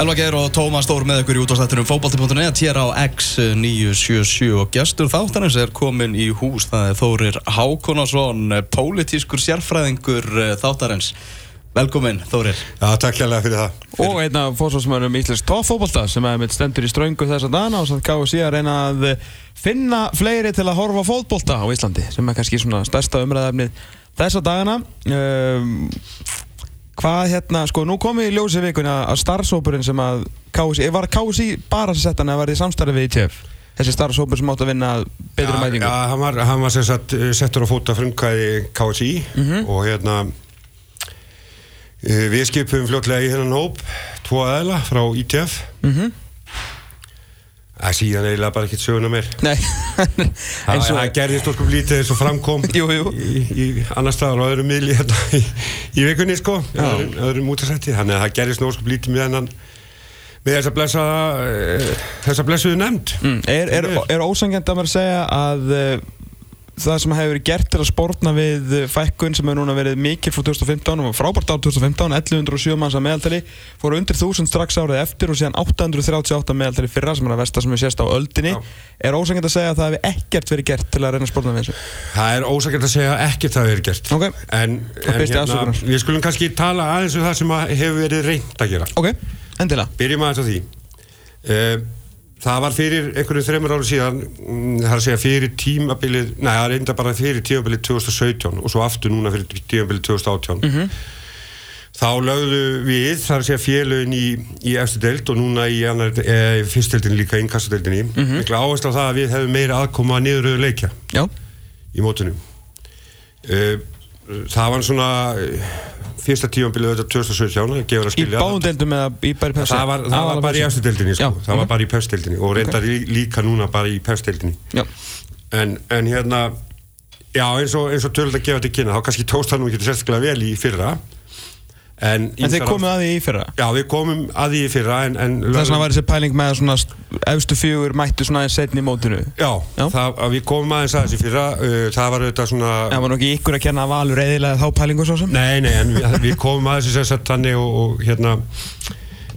Elva Geir og Tómas Stór með ykkur í útváðstættunum fókbalti.net hér á X977 og gestur þáttanins er komin í hús það er Þórir Hákonarsson pólitískur sérfræðingur eh, þáttarins. Velkomin Þórir. Já, takk hérlega fyrir það. Og einn af fórsvarsmörnum Íslands tóffóbolta sem er með stendur í ströngu þess að dana og svo gáðu síðan reyna að finna fleiri til að horfa fótbolta á Íslandi sem er kannski svona stærsta umræðafnið þessa dagana. Um, Hvað hérna, sko, nú komið í ljósi vikuna að starfsópurinn sem að KSI, var KSI bara að setja hann var þið samstarfið við ITF? Þessi starfsópur sem átt að vinna betri Já, mætingu? já hann var, hann var sem sagt eh, settur á fóta frumkvæði KSI Mhm. og hérna eh, við skipum fljótlega í hennan hóp tvo aðeila frá ITF Mhm. Það síðan eiginlega bara ekkert söguna meir. Nei, Það það gerðist okkur lítið eins og framkom Jú, jú. í, í annar staðar og öðrum miðli hérna í, í vikunni sko öðrum, öðrum útasætti þannig að það gerðist okkur lítið með hennan með þessa blessa uh, þessa blessuðu nefnd. Mm, er, er, er. ósangjant að maður segja að uh, það sem hefur verið gert til að spórna við fækkun sem hefur núna verið mikil frá 2015 og frábært ár 2015, 1107 manns að meðaltali fóru undir 1000 strax árið eftir og síðan 838 meðaltali fyrra sem er að versta sem við sést á öldinni Já. er ósangjant að segja að það hefur ekkert verið gert til að reyna að spórna við þessu Það er ósakert að segja ekkert það verið gert Ok. En, en afsökunar. við skulum kannski tala aðeins um það sem hefur verið reynd að gera ok, endilega Byrjum aðeins á því uh, Það var fyrir einhverjum þreymur ára síðan mm, það er að segja fyrir tímabilið er reynda bara fyrir tímabilið 2017 og svo aftur núna fyrir tímabilið 2018 Mhm. Þá lögðu við, það er að segja félögin í, í eftir deild og núna í, e, fyrstdeildin líka, inkassadeildinni mm Mhm. mikla áherslu á það að við hefum meira aðkoma að niðuröðu leikja já, í mótunum uh, það var svona fyrsta tímanbilið þetta 2017 að gefa að í skilja báðum deildum eða í bæri pepsi það var, það var bara í efstu deildinni sko. Það var bara í pefsteildinni og reyndar okay. líka núna bara í pefsteildinni já, en, en hérna já eins og, og tölur að gefa þetta kynna þá kannski tókst það nú ekki sérstaklega vel í fyrra en, en þeir ýmsar- komið að því í fyrra? Já við komum að því í fyrra en, en þess vegna var þessi pæling með að svona efstu fjögur mættu svona aðeins setni í mótinu. Já, Já. Það, að við komum aðeins að þessi fyrra uh, það var auðvitað svona Það var nú ekki ykkur að kenna að Valur eðilega þá pælingu svo sem? Nei, nei, en við, við komum að þessi sett þannig og, og hérna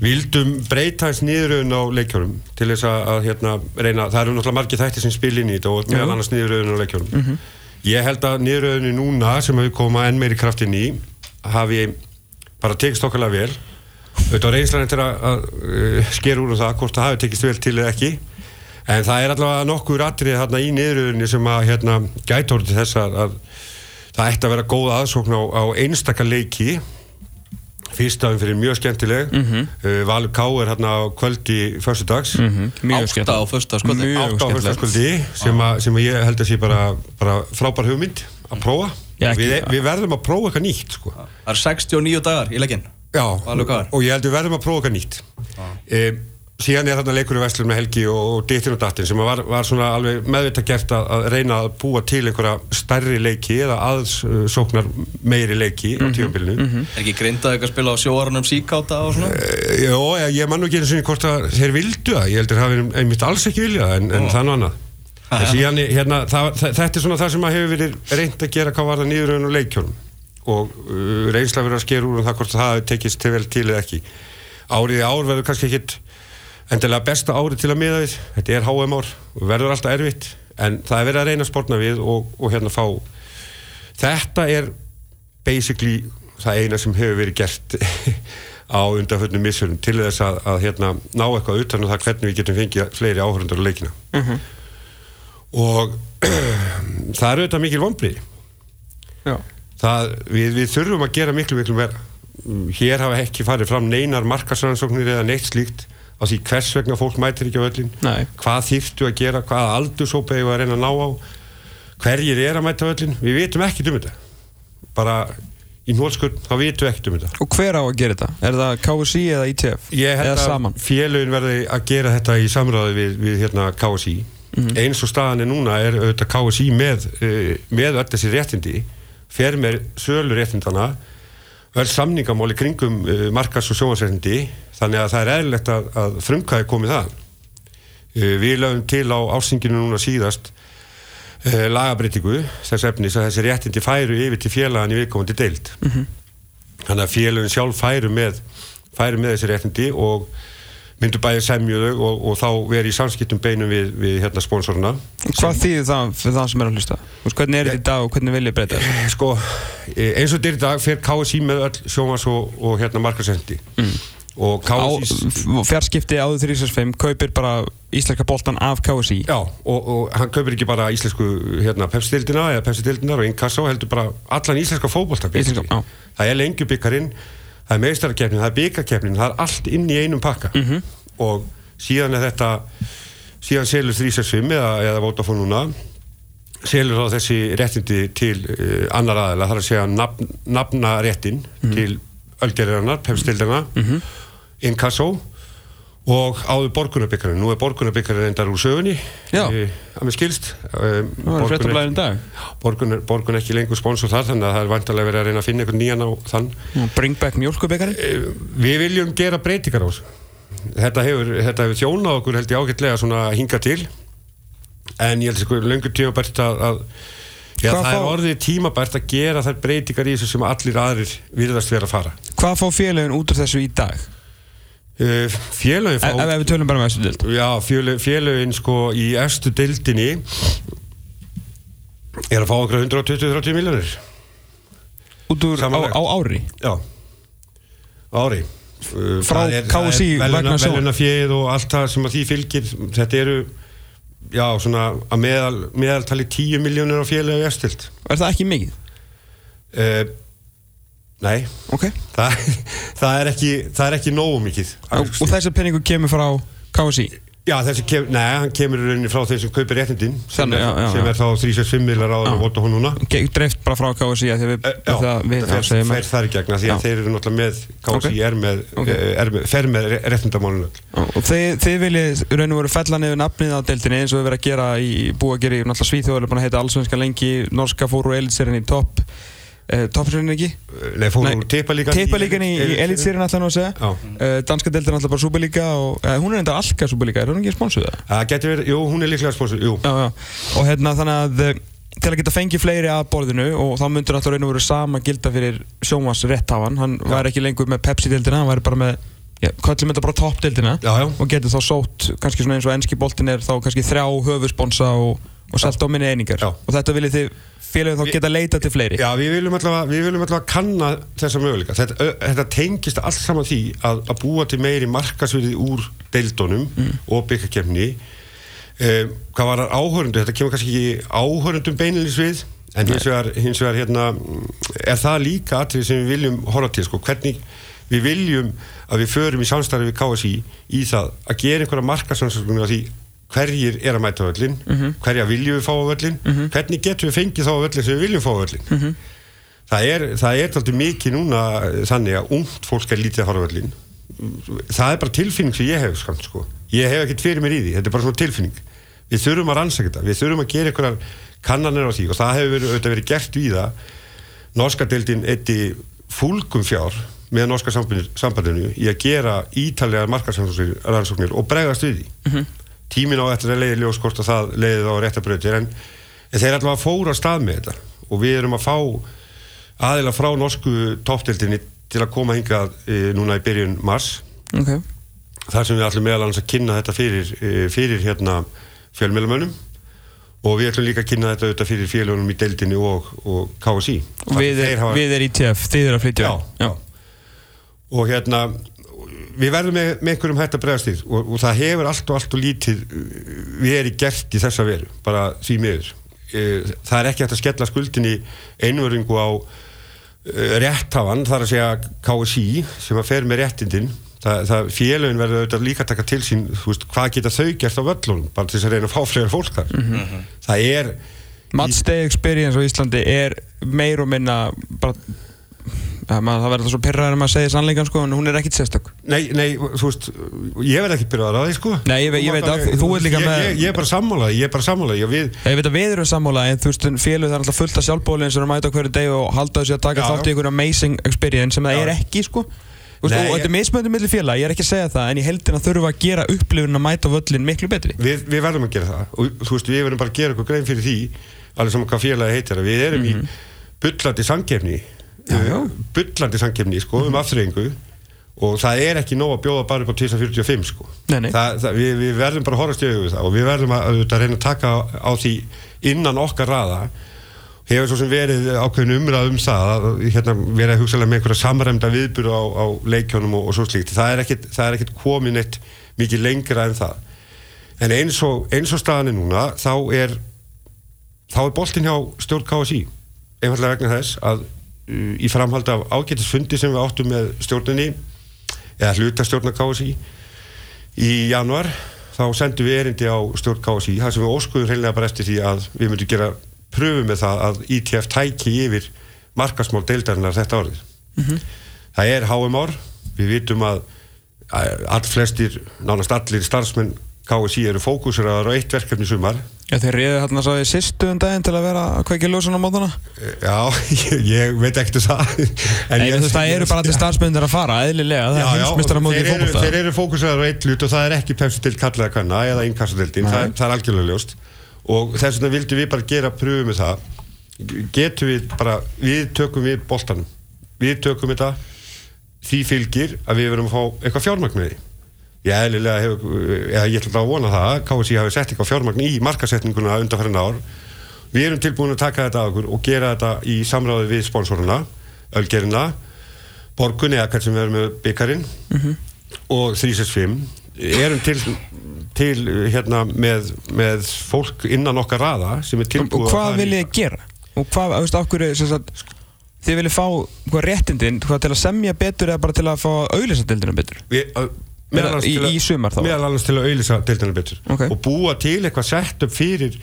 vildum breyta hans niðuröðun á leikjórum til þess að, að hérna reyna, það eru náttúrulega margir þættir sem spil inn í þetta og meðal annars niðuröðun á leikjórum ég held að niðuröðunni núna sem við komum að enn meiri kraft inn í hafi bara tekist okkarlega vel. Auðvitað reynslan eftir að, að uh, skera úr um það hvort það hafi tekist vel til eða ekki. En það er allavega nokkur atrið hérna í niðuröðunni sem að hérna gæta orðið þess að, að það ætti að vera góð aðsókn á, á einstaka leiki. Fyrstafinn fyrir mjög skemmtileg. Mm Valur K er hérna á kvöldi föstudags. Mm Mjög Átta á á skemmtilegt. föstaskvöldi sem, að- sem að ég held að sé bara, bara frábær hugmynd að prófa við, við verðum að prófa eitthvað nýtt sko. Það er 69 dagar í legginn. Já, og ég held við verðum að prófa eitthvað nýtt. E, síðan er þarna leikur í Vestlum með Helgi og, og Dittin og Dattin sem var, var svona alveg meðvitað gert að, að reyna að búa til einhverja stærri leiki eða aðsóknar meiri leiki á tímabilinu. Er ekki grindað eitthvað að spila á sjóarunum síkáta og svona? e, Jó, ég, ég man nú ekki einu sinni hvort að þeir vildu það, ég heldur það hafi einmitt alls ekki viljað en, en það nú annað síðan, hérna, það, þetta er svona það sem að hefur verið reynd að gera hvað var það nýðuröðun og leikjörnum og uh, reynsla verið að skera úr um það hvort það tekist til vel til eða ekki. Árið í ár verður kannski ekkit endilega besta árið til að miða við. Þetta er HM ár og verður alltaf erfitt. En það er verið að reyna að spórna við og, og hérna fá. Þetta er basically það eina sem hefur verið gert á undanföllnum missurum til þess að, að hérna, ná eitthvað utan um það hvernig við getum fengið fleiri áhörundur á leikina og það er auðvitað mikil það, við, við þurfum að gera miklu miklu Mm, hér hafa ekki farið fram neinar markarsrannsóknir eða neitt slíkt á því hvers vegna fólk mætir ekki á öllin Nei. hvað þýrtu að gera, hvaða aldursópa við að reyna að ná á? Hverjir er að mæta á öllin, við vitum ekki um þetta. Bara í nótskurn þá vitum við ekki um þetta. Og hver á að gera þetta? Er það KSI eða ITF? Ég held að félögin verði að gera þetta í samráði við, við hérna KSI eins og staðan er núna er auðvitað KSI með, uh, með öll þessi réttindi fer með sölu réttindana öll samningamáli kringum uh, markas og sjónvarsréttindi þannig að það er eðlilegt að, að frumkæði komið það uh, við lögum til á ásinginu núna síðast lagabreitingu þess efnis að þessi réttindi færu yfir til félagan í viðkomandi deild. Þannig að félagin sjálf færu með færi með þessi réttindi og myndu bæði semjuðu og, og þá veri í samskiptum beinum við, við hérna sponsoruna Hvað þýðir það fyrir það sem er að hlusta? Hvernig er þetta í dag og hvernig vil ég breyta þetta? sko, e, eins og þetta er í dag fer KSI með öll sjómas og, og hérna markasendi mm. og KSI fjarskipti áður 365 kaupir bara íslenska boltan af KSI Já, og, og hann kaupir ekki bara íslensku hérna, Pepsi-dildina eða Pepsi-dildinar og Inkasso heldur bara allan íslenska já. það er lengjubikkarinn það er meistararkeppnin, það er byggarkeppnin það er allt inn í einum pakka Mhm. og síðan er þetta síðan selur 365 eða, eða Vodafone núna selur þá þessi réttindi til uh, annar aðeila, þar að segja nafn, nafna réttin Mhm. til ölgeririnnar, Pepsi-dildina Inkasso og áður borgunarbyggarinn, nú er borgunarbyggarinn endar úr sögunni. Eh, að mér skilst dag. Borgun, er- borgun er ekki lengur sponsor þar þannig að það er vantarlega verið að reyna að finna einhvern nýjan á þann. Bring back mjölkubekari Eh, við viljum gera breytingar á þessu. Þetta hefur, þetta hefur þjónað okkur held ég ágætlega svona hinga til. En ég held sko lengur tímabært að, að já, það er fá- orðið tímabært að gera þær breytingar í þessu sem allir aðrir virðast vera að fara. Hvað fá félagin út af þessu í dag? Uh, félögin Ef, ef fá við tölum bara með þessu dild já, félögin sko í efstu dildinni er að fá okkur 120-30 miljonir Út úr á, á ári? Já, ári. Uh, Frá KSÍ vegna sjónvarps. Veluna fjöð og allt það sem að því fylgir. Þetta eru, já, svona að meðal, meðaltali 10 miljónir á félagi efstilt Er það ekki mikið? uh, Nei, Ok. Það, það, er ekki, það er ekki nógu mikið. Og, og þessi penningu kemur frá KSI Já, þessi kem, nei, hann kemur frá þeim sem kaupir réttindin sem, Þannig, er, já, já, sem er þá 365 millar á vota hún núna. Dreift bara frá KSI að að við, Eh, Já, það, við það fer, fer þar í gegna því að þeir eru náttúrulega með KSI Ok. er með, Ok. eh, er með, fer með réttindamálun öll. Já, Og þið, þið viljið raun og veru fella niður nafnið á deildinni eins og við verðum að gera í í náttúrulega Svíþjóður er búin að heita allsvenska lengi norska fóru elitserien í topp uh, ekki? Nei, úr tipalíkan Teipalíkan í, í elitserien alltaf Já. uh, Danska deildin alltaf bara og uh, hún er enda allka Superliga, er hún ekki sponsuð getur verið, jú, hún er líklega. Já, já, og hérna þannig að eh, til að geta fengið fleiri að borðinu og þá myndur alltaf raun og veru sama gilda fyrir sjómas rétthafan, hann var ekki lengur með Pepsi-dildina, hann var bara með já, kallum þetta bara topp-dildina Já, já. og getur þá sótt, kannski svona eins og enski boltin er þá kannski þrjá höfusponsa og, og selt á minni einingar Já. og þetta viljið þið félagið þá geta leita til fleiri Já, við viljum allavega, við viljum allavega kanna þessa möguleika. Þetta, þetta tengist allt saman því að, að búa til meiri markasverði úr deildunum og byggakefni. Um, hvað var áhörundu? Þetta kemur kannski ekki áhörundum beinilins við, en hins vegar, hins vegar hérna, er það líka atrið sem við viljum horfa til, sko, hvernig við viljum að við förum í samstarfi við KSI í það að gera einhverja markasansöknum á því hverjir er að mæta völlin, hverja viljum við fá völlin, hvernig getum við fengið þá völlin sem við viljum fá völlin. Það er, það er alltaf mikið núna eh, þannig að ungt fólk er lítið að fara völlin. Það er bara tilfinning sem ég hef, skamt, sko. Ég hef ekkert fyrir mér í því, þetta er bara svona tilfinning. Við þurfum að rannsaka þetta, við þurfum að gera einhverjar kannanir á því og það hefur verið, verið gert við það. Norska deildin eitti fúlgum fjár með norska sambandinu, í að gera ítalega markarsrannsóknir og bregðast við því. Tímin á eftir að leiði ljós hvort að það leiði þá réttabrautir en, en þeir ætla að fóra stað með þetta. Og við erum að fá aðila frá norsku toppdeildinni til að koma hingað e, núna í byrjun mars. Okay. þar sem við ætlum meðal annars að kynna þetta fyrir, e, fyrir hérna fjölmjölamönnum og við ætlum líka að kynna þetta auðvitað fyrir félögunum í deildinni og, og KSI og við, Þeir er, er ITF, þið er að flytja. Já, já. og hérna við verðum með, með einhverjum hætt að bregðast því og, og það hefur allt og allt og lítið uh, verið gert í þessa veru bara því miður. Eh, það er ekki hægt að skella skuldinni einvöringu á uh, rétthafan þar að segja KSI sem að fer með réttindin. Það, það félögin verður auðvitað líka taka til sín veist, hvað geta þau gert á völlunum bara til þess að reyna að fá fleira fólk þar. Það er Matchday experience á Íslandi er meir og minna bara maður, það verður svo pyrraður um að segja sannleikan sko, en hún er ekkit sérstök Nei, nei, þú veist, ég verð ekki byrjaðar að því, sko. Nei, ég ég veit að þú ert líka ég, með- Ég, ég er bara sammálaði, ég er bara við, Ég veit að við erum sammála en þú veist félug það er alltaf fullt af sjálfbólinn sem er að mæta hverju deg og halda þessu að taka þátt í einhverju amazing experience sem það Já. er ekki sko Nei, og þetta er ég- mismöndum millir félag, ég er ekki að segja það en í heldina þurfum við að gera upplifun að mæta völlin miklu betri við, við verðum að gera það og þú veist, við verðum bara að gera eitthvað grein fyrir því alveg saman hvað félagi heitir að við erum í bullandi samkefni Mhm. Já, já. bullandi samkefni, sko, um afþreyingu og það er ekki nóg að bjóða bara upp á 1045 sko. Nei, nei. Það, það, við, við verðum bara að horfast í auðvitað það og við verðum að, að reyna að taka á, því innan okkar raða hefur svo sem verið ákveðin umræð um það að hérna, verið að hugsalega með einhverja samræmda viðbyrðu á, á leikjónum og, og svo slíkt það er ekkit, ekkit komin eitt mikið lengra en það en eins og, eins og staðan er núna þá er þá er boltin hjá stjórn KSI einfallega vegna þess að í framhald af ágætisfundi sem við áttum með stjórninni eða hlutastjórnar KSI í januar þá sendum við erindi á stjórn KSI þar sem við óskuðum hreinlega bara eftir því að við myndum gera pröfu með það að ITF tæki yfir markasmál deildarinnar þetta árið. Það er HM ár. Við vitum að all flestir, nánast allir starfsmenn KSI eru fókuseraðar á eitt verkefni sumar. Já, þeir reyði hérna svo í sýstu um daginn til að vera að kveikja ljósun á mótana. Já, ég, ég veit ekkert um það. En Nei, þú veist, það eru bara allir starfsmyndir að fara, eðlilega, það Já, er já, heimsmyndstara móti í þeir eru, fótbolta. þeir eru fókuseraðar á eitt hlut og það er ekki pepsi til kallaða kanna eða innkassadeildin, það, það er algjörlega ljóst. Og þess vegna vildum við bara gera pröfu með það. Getum við bara, við tökum við boltanum, við tökum ég eðlilega hef, eða ég ætla að vona það að KSI hafi sett eitthvað fjármagn í markasetninguna undanfærin ár við erum tilbúin að taka þetta að okkur og gera þetta í samráði við sponsoruna Ölgerina, Borgun eða hvern sem við erum með byggarinn og 365 erum til, til hérna með, með fólk innan okkar raða sem er Og tilbúið hvað fara í- viljið þið gera? Og hvað, veist, af hverju, sem sagt Þið viljið fá hvað réttindin, hvað til að semja betur eða bara til að fá auðlýsa deildina betur? Við, meðal annars í- til í þá? meðal annars til að auðlýsa deildina betur Ok. og búa til eitthvað sett upp fyrir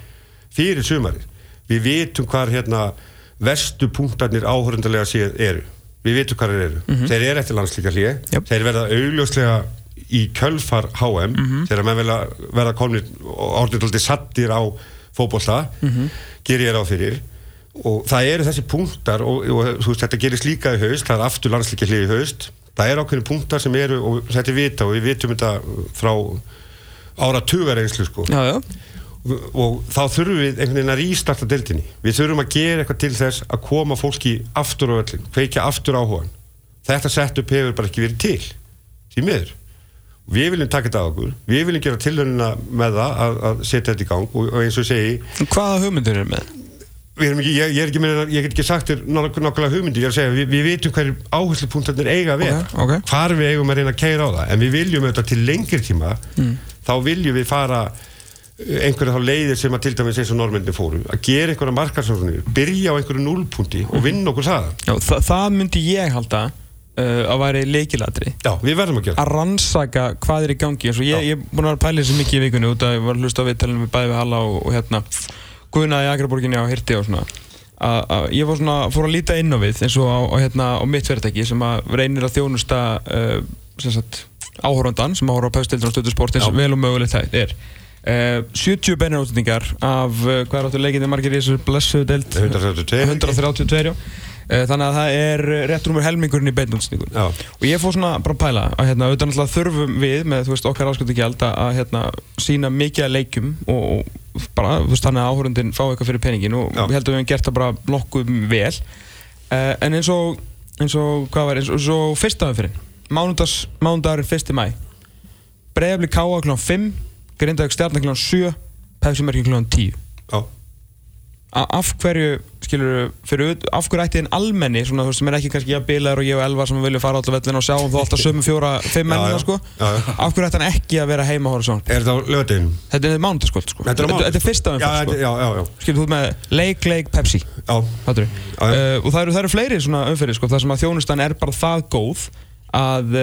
fyrir sumarið við vitum hvar hérna vestu punktarnir áhörundarlega séð eru við vitum hvar þeir eru þeir eru eftir landslíka hlýja. Jöp. þeir verða augljóslega í kjölfar HM Mhm. þegar menn vilja verða komnir orðinlega sattir á fótbolta Mhm. ger ég ráð fyrir og það eru þessi punktar og, og veist, þetta gerist líka í haust það er aftur landslíkja hlið í haust. Það eru ákveðin punktar sem eru og þetta er vita og við vitum þetta frá ára tugar einslu sko. Já, já, og, og þá þurfum við einhvern veginn að rístarta deildinni. Við þurfum að gera eitthvað til þess að koma fólki aftur á öllin, kveikja aftur áhugan þetta setup hefur bara ekki verið til því miður. Við viljum taka þetta á okkur, við viljum gera tilhöruna með það að, að setja þetta í gang og, og eins og segi, hvaða hugmyndir eru með? Ekki, ég, ég, er ekki meina, ég get ekki sagt þér nokk- nokkulega hugmyndi, ég er að segja við, við vitum hverju áherslupunktarnir eiga að vera. Ok, ok. hvar við eigum að reyna að keira á það. En við viljum auðvitað til lengri tíma. Mm. þá viljum við fara eh, einhverja þá leiðir sem að til dæmis eins og normendin fóru. Að gera einhverja markarsóknir byrja á einhverju núlpunti Mhm. og vinna okkur það Já, þa það myndi ég halda uh, að væri leikilatri já, við verðum að gera að rannsaka hvað er í gangi. Eins og ég, ég er búin að vera pæla þessu mikið í vikunni út að ég var að hlusta á viðtælunum við bæði við Halla og, og hérna Guðna í Akraborginni á Hirti og svona að, að ég var svona, fór að líta inn á við eins og á, á, hérna, á mitt fyrirtæki sem að reynir að þjónusta uh, sem sagt, áhórandan sem áhóra á pæstildur og stöðusport eins Já. vel og mögulegt það er uh, 70 beinir átendingar af uh, hvað er áttu leikindi margir í þessu blessu deild 132 132 já. Eh, þannig að það er rétt rúmur helmingurinn í beinútsningun Já. og ég fór svona bara að pæla að hérna, auðvitað náttúrulega þurfum við með veist, okkar ásköldu gjald að að, hérna, sína mikið að leikjum og, og bara, veist, þannig að áhörundin fá eitthvað fyrir peningin og Já. við heldum við hefum gert það bara nokkuð vel uh, en eins og, eins og hvað var, eins og, eins og fyrsta mánudags, mánudagurinn 1. mæ Breiðabli K.A. kl. 5 Grindavík Stjarnar kl. 7 Pepsi Merkin kl. 10 Já. Af hverju, skilur fyrir, af hverju ætti þinn almenni svona, þú veist, sem er ekki kannski ég bilaður og ég og Elvar sem vilja fara alltaf vellin og sjá um þú alltaf sömu fjóra, fimm mennina sko Já, já. af hverju ætti hann ekki að vera heima að horfa svona er þetta á lögadeginu? þetta er mánutaskvöld sko Þetta er mánudag. þetta er fyrsta umferð sko skilur þú ert með leik, leik, Pepsi já. Já. uh, og það eru, það eru fleiri svona umferðir sko, þar sem að þjónustan er bara það góð að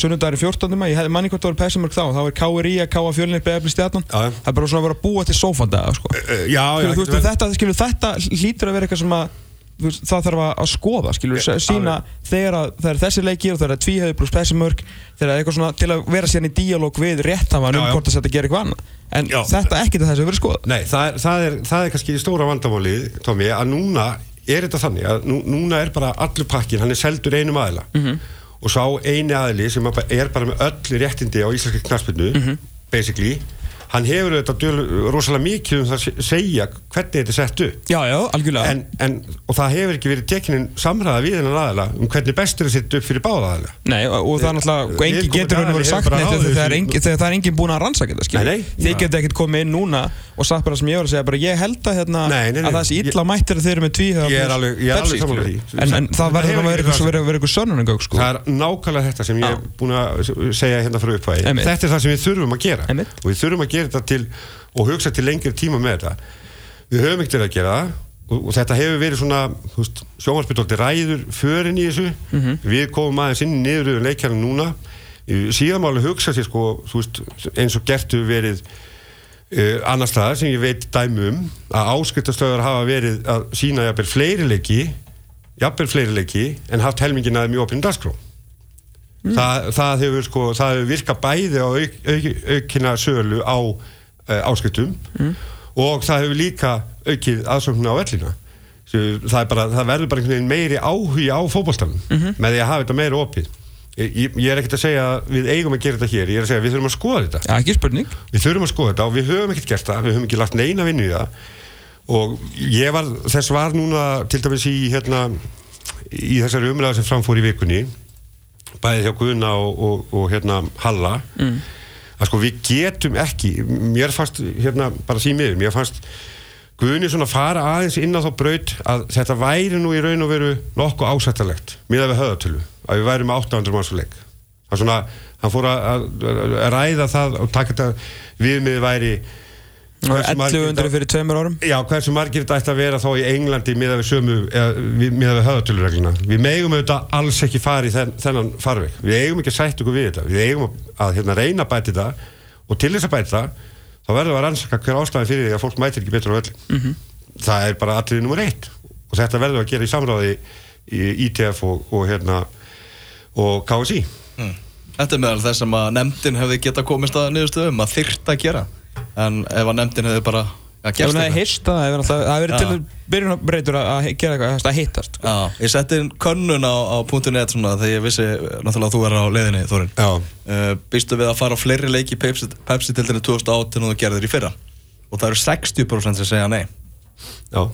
sunnudagari 14. maður, ég hefði manni hvort það voru Pessimörk þá, þá er KRI að káa fjölnir beðabli stjarnan, Já, já. það er bara svona að vera að búa til sófandaga sko. Eh, já, já, skilur, þú veist, verið. þetta, skilur, þetta hlýtur að vera eitthvað sem að það þarf að að skoða skilur, Já, sína þegar að, það er þessi leikir og það er tvíhauði pluss Pessimörk þegar er eitthvað svona til að vera síðan í díalóg við réttafan um Já, já. hvort þess að þetta gerir eitthvað annað en Já. þetta ekki til þess að vera skoða Það það, það þetta og sá eini aðili sem er bara með öll réttindi á íslenski knarsbyrnu, basically, hann hefur dul- rosalega mikið um það að segja hvernig þetta er sett upp. Já, já, en, en, og það hefur ekki verið tekinin samræða við hennan aðila um hvernig bestur að setja upp fyrir báða aðila. Nei, og, það er náttúrulega, Viðkomandi getur aðili verið sagt neitt þegar það er enginn- það búin að rannsaka þetta. Þið getur ekkert komið inn núna og sagt bara sem ég var að segja, bara ég held að, hérna, Nei, nei, nei. að það sé illa mættir að þeir eru með tvíhöfn Ég er alveg- ég er alveg sammála því. En, en það verður að vera eitthvað- sönnunagögg, sko. Það er nákvæmlega þetta sem ég er búin að segja hérna frá. Einmitt. Þetta er það sem við þurfum að gera. Einmitt. Og við þurfum að gera þetta til og hugsa til lengri tíma með þetta. Við höfum ekkert að gera það og, og þetta hefur verið svona, sjónvarsbytóldi ræður förin í þessu. Mhm. Við komum aðeins inn niður yfir leikjarnum núna. Síðan máli hugsa sér sko, veist, eins og gert hefur verið uh, annar staðar sem ég veit dæmi um að áskriftastöðar hafa verið að sína jafnvel fleiri leiki jafnvel fleiri leiki en haft helmingin aðeins mjög opinn dagskrá. Það, það hefur sko það hefur virkað bæði á auk, auk, aukina sölu á uh, áskriftum og það hefur líka aukið aðsöngna á vellina. Það, bara, það verður bara einhvern veginn meiri áhugi á fótballstanum með því að hafa þetta meira opið ég, ég er ekkert að segja að við eigum að gera þetta hér ég er að segja að við þurfum að skoða þetta Já, ekki spurning. við þurfum að skoða þetta og við höfum ekkert gert það við höfum ekki lagt neina vinnu í það og ég var, þess var núna til dæmis í hérna í þessari umræða sem framfór í vikunni bæðið hjá Guðna og, og, og hérna Halla mm. að sko við getum ekki mér fannst hérna bara símiður mér fannst Guðni svona fara aðeins inn á þá braut að þetta væri nú í raun og veru nokkuð ásættalegt miðað við höðatölu að við værum með 800 manns á leik það svona, hann fór að, ræða það og taka þetta viðmið væri hversu margir 1100 fyrir tveimur árum. Já, hversu margir þetta ætti að vera þá í Englandi miðað við sömu, eða við- miðað við megum auðvitað alls ekki fara í þenn, þennan farveg. Við eigum ekki að sætt okkur við þetta. Við eigum að, hérna, reyna að bæta þetta og til þess að bæta það, þá verðum við að rannsaka hver ástæðan fyrir því að fólk mætir ekki betur á öllum. Mhm. Það er bara atriði nummer eitt og þetta verðum við að gera í samráði í ITF og, og hérna og KSI. Þetta er meðal þess sem að nefndin hefði geta komist að niðurstöðum að þyrta að gera en ef að nefndin hefði bara hún hefði hist það, það hefði verið til byrjunarbreytur að að gera eitthvað, að hittast. sko. Já, ég setti inn könnun á, á .net svona þegar ég vissi náttúrulega að þú er á leiðinni Þórin Já. uh, Býstu við að fara á fleiri leiki í Pepsi, Pepsi til 2018 og þú gerðir í fyrra og það eru 60% sem segja nei Já.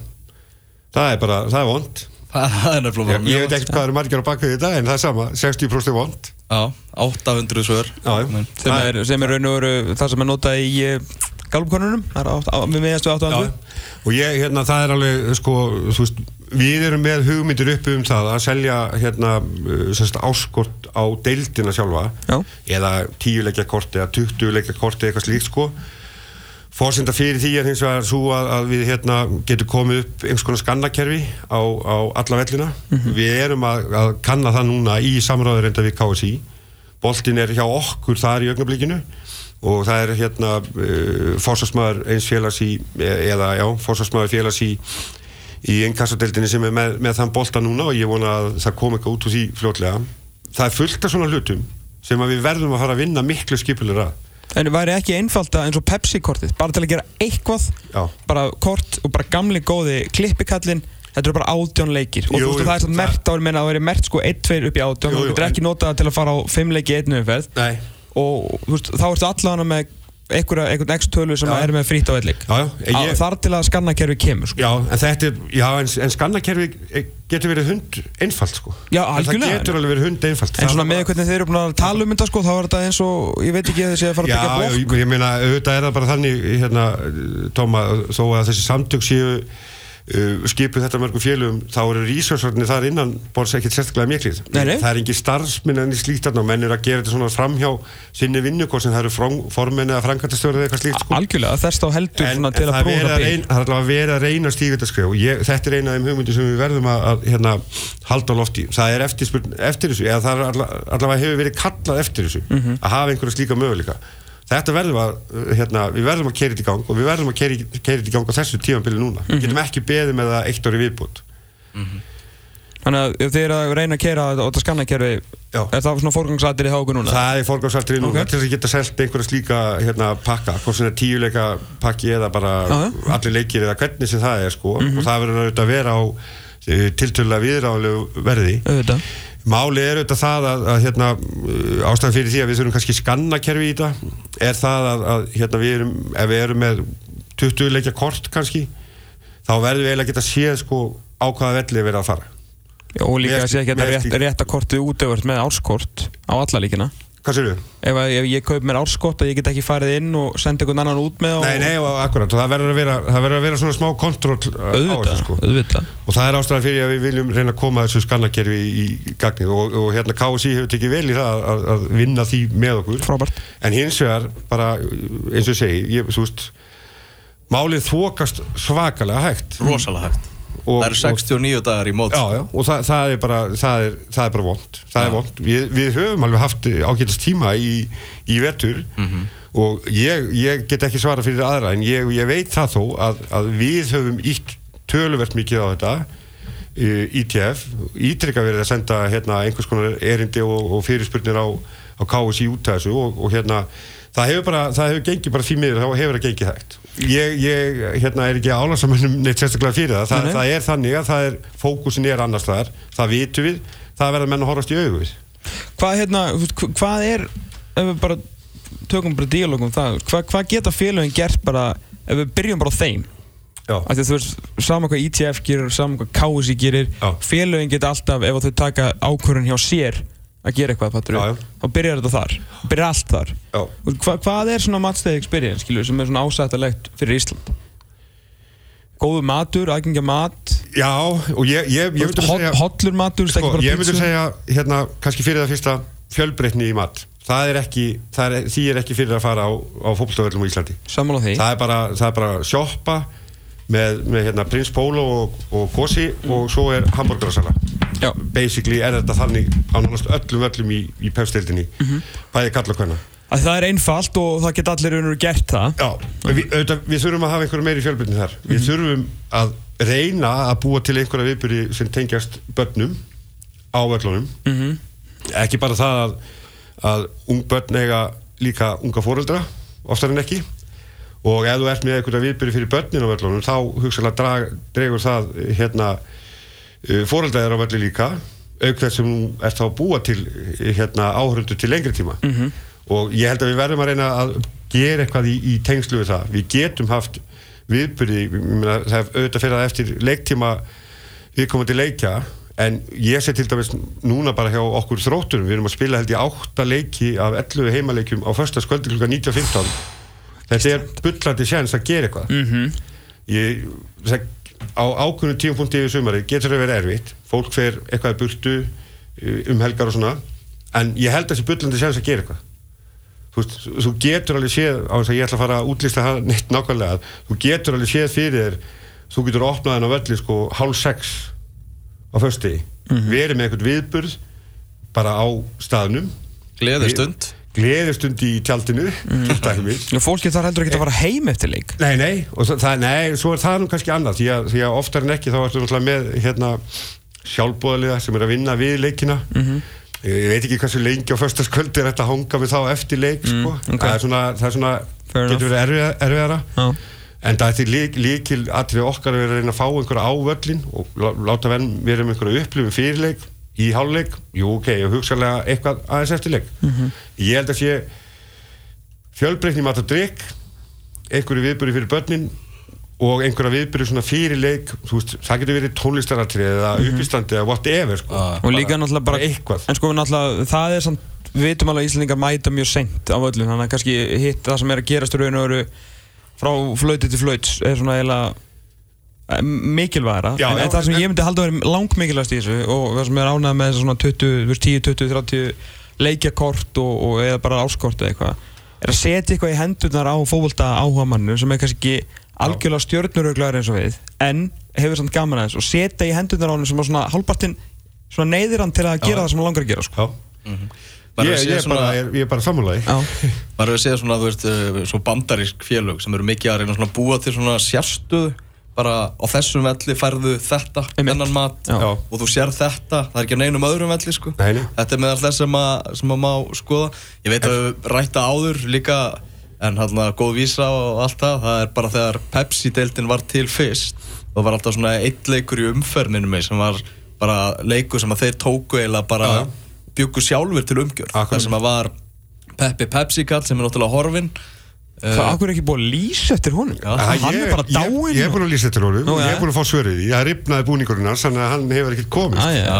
Það er bara, það er vond. Það er nefnilega bara ég veit ekkert hvað eru margir á bakvið þetta en það er sama, 60% er vond. Já, 800 svör Já, Sem Það er, sem er raun og veru það sem er notað í galvkonunum, átt- á- við meðastu 800. Já, og ég, hérna, það er alveg, sko, veist, við erum með hugmyndir uppi um það að selja, hérna, sérst, áskort á deildina sjálfa, Já. eða tíu leikja korti, eða tuttu leikja korti, eitthvað slíkt, sko. Fórsenda fyrir því er hins vegar svo að, að við, hérna, getum komið upp einhvers konar skannakerfi á, á alla vellina. Við erum að, að kanna það núna í samráður enda við KSI. Boltin er hjá okkur þar í augnablikinu og það er hérna uh, fórsvarsmaður eins félags í e- eða já, fórsvarsmaður félags í í inkassadeildinni sem er með, með þann bolta núna og ég vona að það kom eitthvað út úr því fljótlega. Það er fullt af svona hlutum sem að við verðum að fara að vinna miklu skipulegur að. En væri ekki einfalda eins og Pepsi-kortið, bara til að gera eitthvað, Já. bara kort og bara gamli góði klippikallin, þetta eru bara átjón leikir og Jú, og það er svona það- mert á að meina að það veri mert sko 1-2 upp í átjón og þú getur ekki notað það til að fara á 5 leiki í einnu umferð Nei. Og veist, þá ertu allavega með einhvern x tölu sem Já. er með frýtt á Já, já, en ég- þar til að skannakerfi kemur sko. Já, en er, já, en, en skannakerfi getur verið hund einfalt, sko. Já, En algjörlega. Það getur alveg verið hund einfalt. en svona með hvernig þeir eru búin að tala um þetta sko, þá er þetta eins og, ég veit ekki að þessi að fara að Já, byggja já, blokk ég, ég meina, auðvitað er það bara þannig, hérna, Tóma, þó að þessi samtök séu uh, skipuð þetta mörgum félugum, þá eru rísjósarnir þar innan borðs ekkert sérstaklega miklið. Það er engin starfsminn en slíkt þarna og menn eru að gera þetta svona framhjá sinni vinnu, hvort sem það eru formenn eða frankantastjórið eða eitthvað slíkt, sko. algjörlega, þess þá heldur en, en það, er það að er verið að reyna stíga þetta og ég, þetta er eina af þeim hugmyndum sem við verðum að, að hérna, halda lofti það er eftir, eftir þessu eða það er alla, allavega hefur verið kallað eftir þessu Mhm. að hafa einhverja slíka möguleika þetta verðum að, uh, hérna, við verðum að keira þetta í gang og við verðum að keira þetta í gang á þessu tímanbili núna, Mhm. við getum ekki beðið með það eitt ári viðbútt þannig að ef þið eru að reyna að keira á þetta skannakerfi er það svona fórgangsættir í háku núna Það er fórgámsartrið núna Ok. til þess að geta selt einhverja slíka hérna, pakka, hvort sem er tíuleika pakki eða bara já. allir leikir eða hvernig sem það er sko Mhm. og það verður að vera á tiltölulega viðráðlegu verði auðvitað Máli er auðvitað það að, að hérna, uh, ástæðan fyrir því að við þurfum kannski skannakerfi í þetta er það að, að hérna við erum, ef við erum með 20 leikja kort kannski þá verðum við eiginlega að geta séð sko á hvaða velli við erum að fara. Já, og líka að sé ekki að þetta finnst rétt, rétt að kortið útöfurt með árskort á alla líkina Hvað sér við? ef, að- ef ég kaup mér árskort að ég get ekki farið inn og senda einhvern annan út með Nei, nei, og akkurat, og það verður að vera, það verður að vera svona smá kontról á auðvitað, þessu sko. auðvitað. Og það er ástæðan fyrir að við viljum reyna að koma þessu skannakerfi í, í gagnið. Og, og hérna KSI hefur tekið vel í það að, að vinna því með okkur. Frábært. en hins vegar bara eins og ég segi, ég, þú veist málið þokast svakalega hægt. Rosalega hægt Og- það eru 69 dagar í mót Já, já, og það, það er bara það er, það er bara vond, það er vond við, við höfum alveg haft ágætast tíma í, í vetur og ég, ég get ekki svara fyrir aðra en ég, ég veit það þó að, að við höfum ítt töluvert mikið á þetta ITF, ítrykka verið að senda hérna, einhvers konar erindi og, og fyrirspurnir á, á KSI út af þessu og, og hérna það hefur bara, það hefur gengið bara því miður þá hefur það gengið hægt. Ég, ég hérna er ekki álarsamönnum neitt sérstaklega fyrir það, það, það er þannig að það er, fókusin er annars þar það vitum við, það verður menn að horfast í augu við. Hvað, hérna, hvað er ef við bara tökum bara díalóg um það hvað, hvað geta félagin gert bara ef við byrjum bara á þeim? Þú veist, saman hvað ITF gerir saman hvað KSI gerir félagin geta alltaf, ef þau taka ákvörðun hjá sér að gera eitthvað, fattur já. þá byrjar þetta þar, byrjar allt þar. Hva, hvað er svona matstæði experience skilur, sem er svona ásættalegt fyrir Ísland? Góðu matur, aðgengja mat. Já og ég, ég, ég myndi hot, segja hollur matur, sko, ekki bara ég myndi pizzu. segja hérna, kannski fyrir það fyrsta fjölbreytni í mat. Það er ekki, það er, því er ekki fyrir að fara á, á fótboltavöllum á Íslandi. Sammála því. Það er bara, það er bara sjoppa með, með hérna, Prins Pólo og, og Kosi og svo er hambúrgarasala Já. basically er þetta þannig á nánast öllum öllum í, í pefstildinni Mhm. bæði kalla og hvenna að það er einfalt og það geta allir raunur gert það. Já, við, auðvitað, við þurfum að hafa einhverju meiri fjölbyrni þar. Við þurfum að reyna að búa til einhverja viðbyrði sem tengjast börnum á völlunum. Mhm. ekki bara það að, að ung börn eiga líka unga fóreldra oftar en ekki og ef þú ert með einhverja viðbyrði fyrir börnin á völlunum þá hugsaðlega drag, dregur það hérna fóreldraðir á völli líka auk þess sem þú ert þá að búa til hérna áhörundu til lengri tíma. -hmm. og ég held að við verðum að reyna að gera eitthvað í, í tengslu við það. Við getum haft meina, það er auðvitað fyrir það eftir leiktíma viðkomandi leikja en ég sé til dæmis núna bara hjá okkur þrótturum, við erum að spila held ég átta leiki af 11 heimaleikjum á första sköldi klukka 19.15 þetta er bullandi séns að gera eitthvað. Mhm. ég, það, á ákveðnum tíumpunkti yfir sumari getur það verið erfitt. Fólk fer eitthvað í burtu uh, um helgar og svona. En ég held að þessi bullandi séns að gera eitthvað. Þú, þú getur alveg séð á þess að ég ætla að fara að útlista það neitt nákvæmlega þú getur alveg séð fyrir þér þú getur opnað henn á völli sko hálf sex á fösti verið með eitthvað viðburð bara á staðnum. Gleðistund gleðistund í tjaldinu og fólki þarf heldur ekki að fara heim eftir leik Nei, nei, og það, nei, svo er það nú kannski annað því að, því að oftar en ekki þá ertu náttúrulega með hérna sjálfbóðaliða sem er að vinna við leikina Mhm. ég, ég veit ekki hversu lengi á föstaskvöldi er þetta að hanga við þá eftir leik sko. ok. það er svona, það er svona getur verið erfið, erfiðara Já. en það er lík, líkil atrið okkar að vera að reyna að fá einhverja á völlin og lá- láta með einhverja upplifum fyrirleik í hálfleik, jú ok, og hugsaðlega eitthvað aðeins eftir leik Mhm. ég held að sé fjölbreytni mat og drikk einhverju viðbyrði fyrir börnin og einhverja viðbyrði svona fyrir leik þú veist, það getur verið tónlistaratrið eða Mhm. uppistandi eða whatever sko. Ah. og líka náttúrulega bara eitthvað en sko náttúrulega það er samt við vitum alveg að Íslandingar mæta mjög seint á völlum þannig að kannski hitt það sem er að gerast frá flöyti til flöyts er svona eiginlega mikilvægara Já, en, já, en það sem en- ég myndi halda að vera langmikilvægast í þessu og það sem er ánægð með svona 20, þú veist, 10, 20, 30 leikjakort og, og eða bara áskort eða eitthvað er að setja eitthvað í hendurnar á fókvölda áhuga mannu sem er kannski ekki algjörlega stjörnuröglar eins og við en hefur samt gaman aðeins og setja í hendurnar á hann sem á svona hálfpartinn svona neyðir hann til að gera það sem hann langar að gera sko. Já. Maður ég, ég, er bara, svona- ég, ég er bara Já. maður hefur séð svona, þú veist, uh, svo bandarísk félög sem eru mikið að reyna svona að búa til svona sérstöðu bara á þessum velli færðu þetta, þennan mat Já. Og þú sér þetta, það er ekki á neinum öðrum velli sko. Nei, nei. þetta er meðal þess sem að, sem að má skoða ég veit að við rætta áður líka en hann að góð vísa og allt það það er bara þegar Pepsi-deildin var til fyrst og var alltaf svona eitt leikur í umferðinu mig sem var bara leikur sem að þeir tóku eiginlega bara byggu sjálfur til Akkurat. þar sem að var Peppi Pepsi kall sem er náttúrulega horfin Það akkur er ekki búið að lýsa eftir honum? Já. Hann ég, er bara ég, dáinn. ég er búin að lýsa þetta honum. Og ég ja. er búin að fá svörið ég ripnaði búningurinn hans þannig að hann hefur ekkert komist. Æ, já. Já.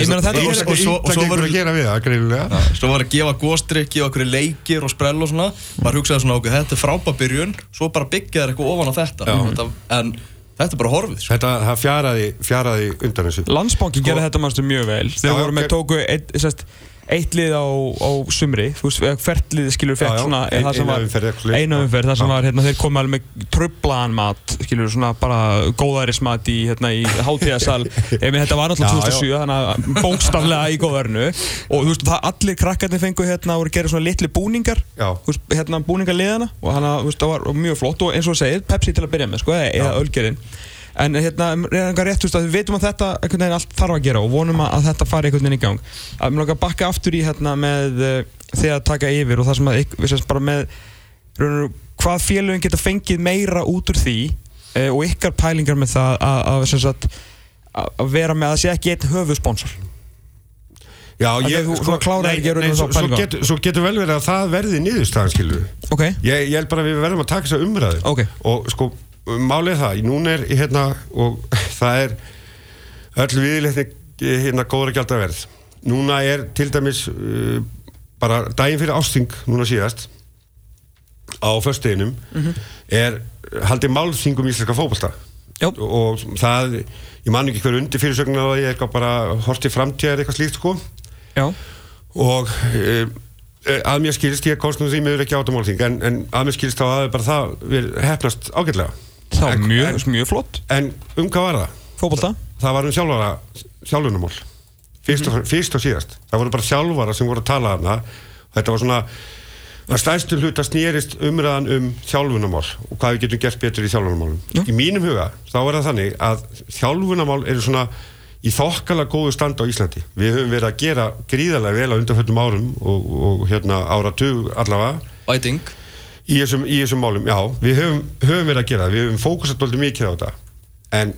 Ég meina þetta Og er svo- og svo- það gengur var- að gera við það greinilega. Svo var að gefa góstrykki og okkur leikir og sprell og svona. Maður hugsaði svona okkur, þetta er frábæð byrjun. Svo bara byggja þær eitthvað ofan á þetta. Þetta, en þetta er bara horfið sko. þetta það fjaraði, undan þessu. Landsbanki gerði þetta mannstu mjög vel. Þeir voru með tóku eitt, lið á, á sumri Þú veist, hvert lið skilur fekk svona það eina umferð, það sem var hérna, þeir komið alveg með trublaðan mat skilur svona bara góðærismat í, hérna, í hátíðasal. Ef þetta var já. 2007 þannig að bókstaflega í góðverðinu og þú veist, það allir krakkarnir fengu hérna voru að gera svona litli búningar Já. þú veist, hérna búningarliðana. Og þannig að þú veist, það var mjög flott. Og eins og þú segir, Pepsi til að byrja með sko, eða ölgerinn en hérna, einhver rétt, veist, að við veitum að þetta einhvern veginn allt þarf að gera og vonum að, þetta fari einhvern veginn í gang. Að mér langar að bakka aftur í hérna með uh, því að taka yfir og það sem að við sést bara með raun og veru, hvað félögin geta fengið meira út úr því uh, og ykkar pælingar með það að, að, sagt, að að vera með að það sé ekki einn höfuðsponsor. Já, ég, þú- kláraðir nei, nei, svo, svo, getur, svo getur vel verið að það verði niðurstaðan skilur ok, ég, ég held bara að við verðum að taka þessa umræðu. Ok. og sko, málið það núna er hérna og það er öll viðleikni hérna góðra gjaldaverð. Núna er til dæmis uh, bara daginn fyrir ásting núna síðast á föstudeginum er haldið málþingum íslenska fótbolta. Já. og það ég man ekki hver undir fyrirsögnu að ég eitthvað bara horti framtíðar eitthvað slíkt sko. Já. Og e, að mér skilst, ég komst nú því miður ekki átamálþing en, en að mér skilst þá að bara það við hefnast ágætlega það var mjög, mjög flott. en um hvað var það? fótbolta? Það var um sjálfara sjálfunumál fyrst, og, fyrst og síðast. Það voru bara sjálfara sem voru að tala hana þetta var svona að stæðstu hluta snýrist umræðan um þjálfunamál og hvað við getum gert betur í þjálfunamálum í mínum huga þá er það þannig að þjálfunamál eru svona í þokkala góðu stand á Íslandi. Við höfum verið að gera gríðarlega vel á undanfjöldum árum og, og hérna áratug allavega. Bæting í þessum, í þessum málum, já, við höfum, höfum verið að gera það, við höfum fókusat doldið mikið á þetta. En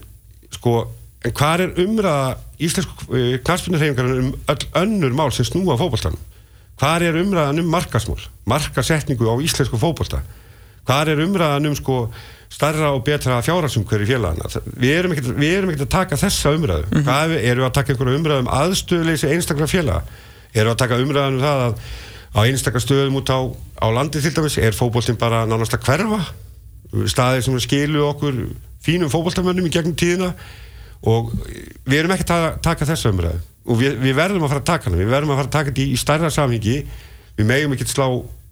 sko en hvað er umræða íslensku uh, knarspinarhefingarinn um öll önnur mál sem snúa fótboltanum? Hvað er umræðan um markasmól markasetningu á íslensku fótbolta? Hvað er umræðan um sko starra og betra fjárhagsumhverju félagana við erum ekkert við erum ekkert að taka þessa umræðu. Mm -hmm. hvað er, erum við að taka einhverju umræðu um aðstöðleysi einstaklega félaga? Erum við að taka umræðan um það að á einstaklega stöðum út á, á landi til dæmis er fótboltinn bara nánast að hverfa? Staðir sem skilu okkur fínum fótboltamönnum í gegnum tíðina og við erum ekki að taka þessa umræðu. Og við, við verðum að fara að taka hana. Við verðum að fara að taka þetta í, í stærra samhengi. Við megum ekki að slá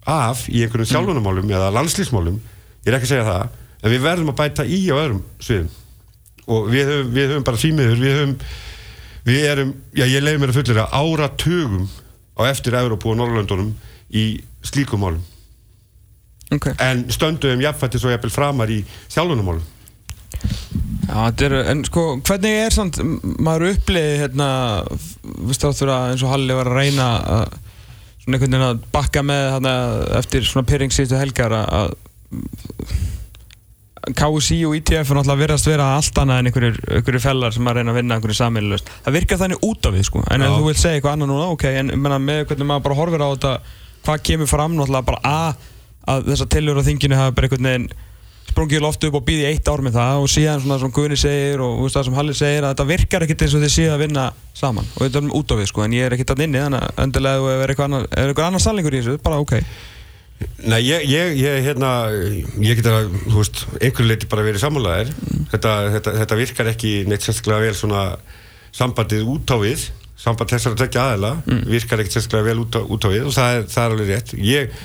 af í einhverjum sjálfunamálum eða landslýsmálum ég er ekki að segja það. En við verðum að bæta í á öðrum sviðum. Og við höfum, við höfum bara þýmiður við höfum við erum, já ég leiði mér að fullera áratugum á eftir Európu og Norrlöndunum í slíkum málum. Ok. En stöndum jafnfættis og jafnvel framar í sjálfunamálum Já, er, en sko, hvernig er samt, maður uppliði hérna, viðst áttur að eins og Halli var að reyna að svona einhvern veginn að bakka með hérna eftir svona pyrring síðustu helgar að KSI og ITF er náttúrulega verðast vera allt annað en einhverjir, fellar sem að reyna að vinna einhverju sammeilust. Það virkar þannig út af við sko, en ef þú vilt segja eitthvað annað núna, ok, en ég meina, með hvernig maður bara horfir á þetta, hvað kemur fram náttúrulega bara að, að þessar tillur á þinginu hafa bara einhvern veginn sprungið loftu upp og býði eitt ár með það og síðan svona sem Guðni segir og það sem Halli segir að þetta virkar ekkert eins og þið séu að vinna saman. Og þetta er út af við sko en ég er ekkert að inni þannig að endilega ef það er eitthvað annar, annar sannleikur í þessu, bara ok Nei, ég, ég, ég, hérna, ég get að, þú veist, einhverju leiti bara verið sammálaðir. Þetta, þetta, þetta virkar ekki neitt sérstaklega vel svona sambandið út á við, samband þessar að tekja aðela, virkar ekki sérstaklega vel út á, út á við og það er, það er alveg rétt. Ég,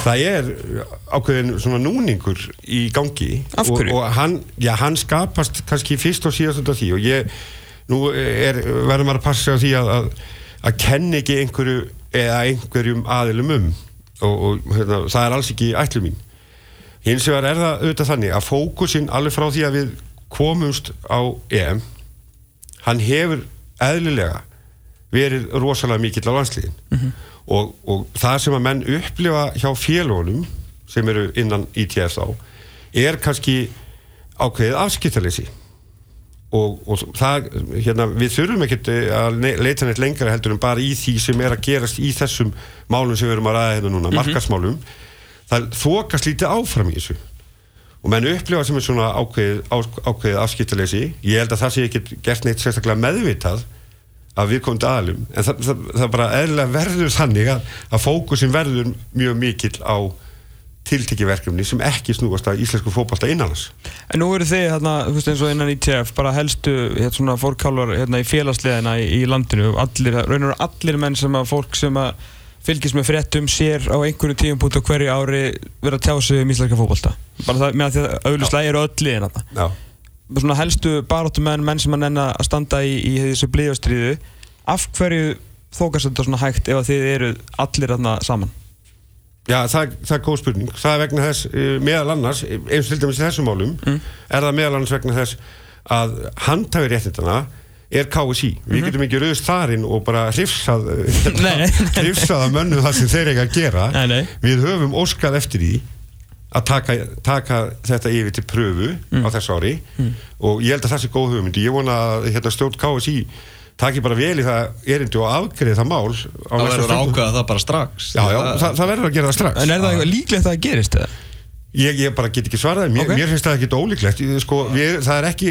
það er ákveðin svona núningur í gangi. Af hverju? Og, og hann, já, hann skapast kannski fyrst og síðast af því og ég, nú er, verður maður að passa á því að, að, að kenni ekki einhverju eða einhverjum aðilum um og, og hérna, það er alls ekki ætlu mín. Hins vegar er það auðvitað þannig að fókusin alveg frá því að við komumst á EM hann hefur eðlilega verið rosalega mikill á landsliðin. Og, og það sem að menn upplifa hjá félagunum sem eru innan ITF þá er kannski ákveðið afskiptaleysi og, og það, hérna, við þurfum ekkert að ne- leita neitt lengra heldur en bara í því sem er að gerast í þessum málum sem við erum að ræða hérna núna, markasmálum það þokast lítið áfram í þessu. Og menn upplifa sem er svona ákveðið, á, ákveðið afskiptaleysi. Ég held að það sé ekki gert neitt sérstaklega meðvitað af viðkomandi aðalum en það, það, það bara eðlilega verður þannig að, að fókusin verður mjög mikill á tiltekki verkefni sem ekki snúast að íslensku fótbolta innanlands En nú eru þið hérna, þú veist eins og innan ITF bara helstu hérna, svona fórkálar hérna, í félagsliðina í, í landinu. Allir, raun og allir menn sem að fólk sem að fylgist með fréttum sér á einhverju tíum á hverju ári vera að tjá sig um íslenska fótbolta. Bara það með að því að auðvitað eru öll liðin þarna. Já. svona helstu baróttu menn, sem að nenn að standa í, í þessu blíðastriðu af hverju þókast þetta svona hægt ef að þið eru allir þarna saman Já, það, það er góð spurning. Það er vegna þess, eh, meðal annars, eins og til dæmis í þessum málum, er það meðal annars vegna þess að handhafi réttindana er KSI. Við getum ekki rauðist þarinn og bara hrifsað, hrifsað að mönnu það sem þeir eiga að gera. Nei, nei. Við höfum óskað eftir því að taka, taka þetta yfir til pröfu á þessu ári og ég held að það sé góð hugmyndi. Ég vona að hérna, stjórn KSI taki bara vel í það erindi og afgriði það mál á Það verður fundum. ákvæða það bara strax Já, já, það, það verður að gera það strax. En er það líklegt að það gerist eða? Ég, ég bara get ekki svarað, mér, Ok. mér finnst það ekki ólíklegt, sko, við, það er ekki,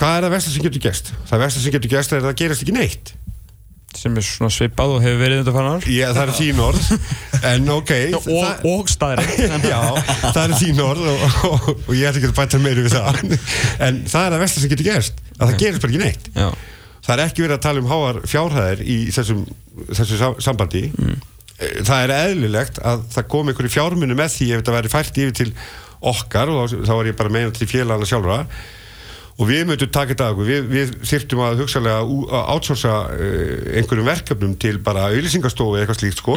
hvað er það versta sem getur gerst? Það versta sem getur gerst er að það gerist ekki neitt. sem er svona svipað og hefur verið þetta fann ár Ég, það er þín orð, en ok. og, það, og staðri já, það er þín orð og, og, og ég ætla ekki að bæta meiri við það. En það er það versta sem getur gerst, að það gerist bara ekki neitt. Já. Það er ekki verið að tala um háar fjárhæðir í þessum, þessu sa- sambandi. Það er eðlilegt að það kom einhverju fjármunu með því ef þetta væri fært yfir til okkar og þá, þá var ég bara meina til félagana sjálfra. Og við mötum taka þetta að okkur, við, við þyrftum að hugsalega outsourca uh, einhverjum verkefnum til bara auðlýsingastofu eða eitthvað slíkt sko.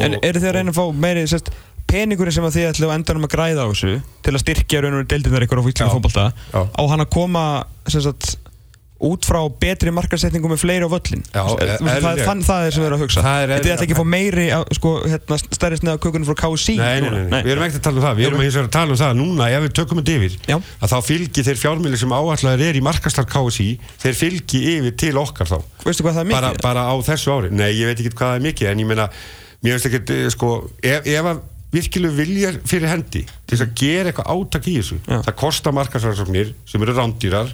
En Og- eru þið að reyna að fá meiri sérst, peningurinn sem að þið ætlu að endanum að græða á þessu til að styrkja raun og deildinnar ykkur á fótbolta Já. á hann að koma sérst, út frá betri markasetningu með fleiri á völlin Já, veist, það, eðlilega. þann, það er sem við erum að hugsa. Það er ekki að fá meiri sko, hérna, stærri snið á kökunum frá nei, við erum ekkert að tala um það. Við erum vegar að tala um það núna ef við tökum þetta yfir Já. að þá fylgi þeir fjármjöli sem áallar er í markastar KSI þeir fylgi yfir til okkar þá. Er bara, bara á þessu ári. Nei, ég veit ekki hvað það er mikið en ég meina, mér veist ekki sko, ef, ef að virkilega viljar fyrir hendi til þess að gera eitthvað átak í þessu. Já. það kostar markasrannsóknir sem eru rándýrar.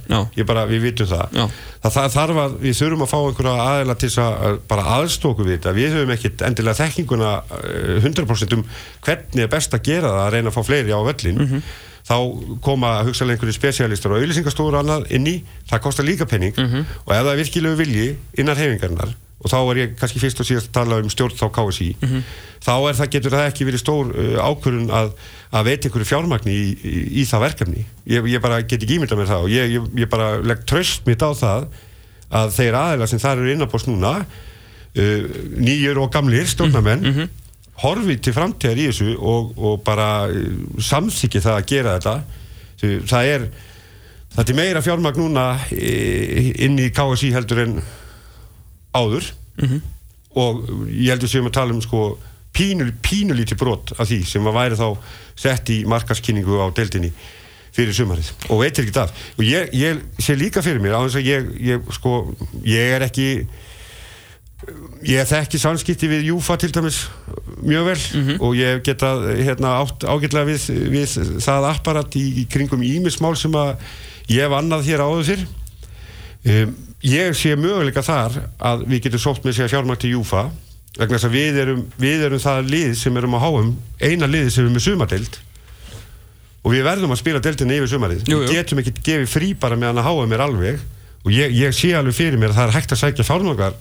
Bara, við vitum það. Það, það þarf að, við þurfum að fá einhverja aðeila til þess að bara aðstóku við þetta. Við höfum ekkit endilega þekkinguna eh, 100% um hvernig er best að gera það að reyna að fá fleiri á völlin Mhm. þá koma hugsalega einhverju spesialistar og auðlýsingastóður annað inn í. Það kostar líka penning Mhm. og ef það er virkilega vilji innan hefingarnar og þá er ég kannski fyrst og síðast að tala um stjórn þá KSI Mhm. þá er það, getur það ekki verið stór uh, ákvörun að, að veita einhverju fjármagni í, í, í það verkefni ég, ég bara get ekki ímyndað mér það og ég, ég, ég bara legg tröst mitt á það að þeir aðeila sem þar eru innanbúst núna uh, nýjur og gamlir stjórnamenn Mhm. horfi til framtíðar í þessu og, og bara uh, samþykki það að gera þetta það er það er meira fjármagn núna eh, inn í KSI heldur en áður. Og ég heldur sem að tala um sko pínul, pínulíti brot af því sem að væri þá sett í markaskynningu á deildinni fyrir sumarið. Og veitir ekki af. Og ég, ég sé líka fyrir mér á þess að ég, ég sko ég er ekki ég þekki samskipti við Júfa til dæmis mjög vel. Og ég geta hérna, ágætlega við, við það apparat í, í kringum ímismál sem að ég hef annað hér áður fyrr. Um, ég sé möguleika þar að við getum sótt með sér fjármægt til Júfa vegna þess að við erum, við erum það lið sem erum að háum eina lið sem er með sumadeild og við verðum að spila deildinni yfir sumarið. Jú, jú. við getum ekki gefið frí bara meðan að háum er alveg. Og ég, ég sé alveg fyrir mér að það er hægt að sækja fjármægar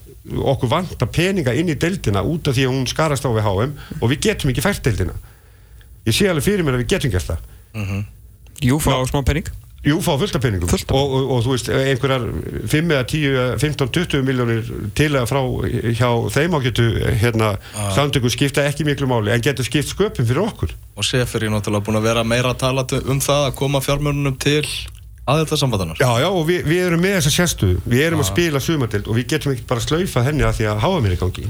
okkur vantar peninga inn í deildina út af því að hún skarast á við háum og við getum ekki fært deildina. Ég sé alveg fyrir mér að við getum gert það. Jú, fá smá penning Jú, fá fullt af peningum. Fullt af. og, og, og þú veist, einhverjar 5 eða 10, eða 15, 20 miljónir til að frá hjá þeim á getu hérna, samtöku skipta ekki miklu máli en getur skipt sköpum fyrir okkur. Og Sefir er náttúrulega búin að vera meira að tala um það að koma fjármjörnunum til aðeins sambandanar Já, já, og við, við erum með þessa sérstuðu við erum að spila sumadild og við getum ekki bara slaufa henni að því að háa mér í gangi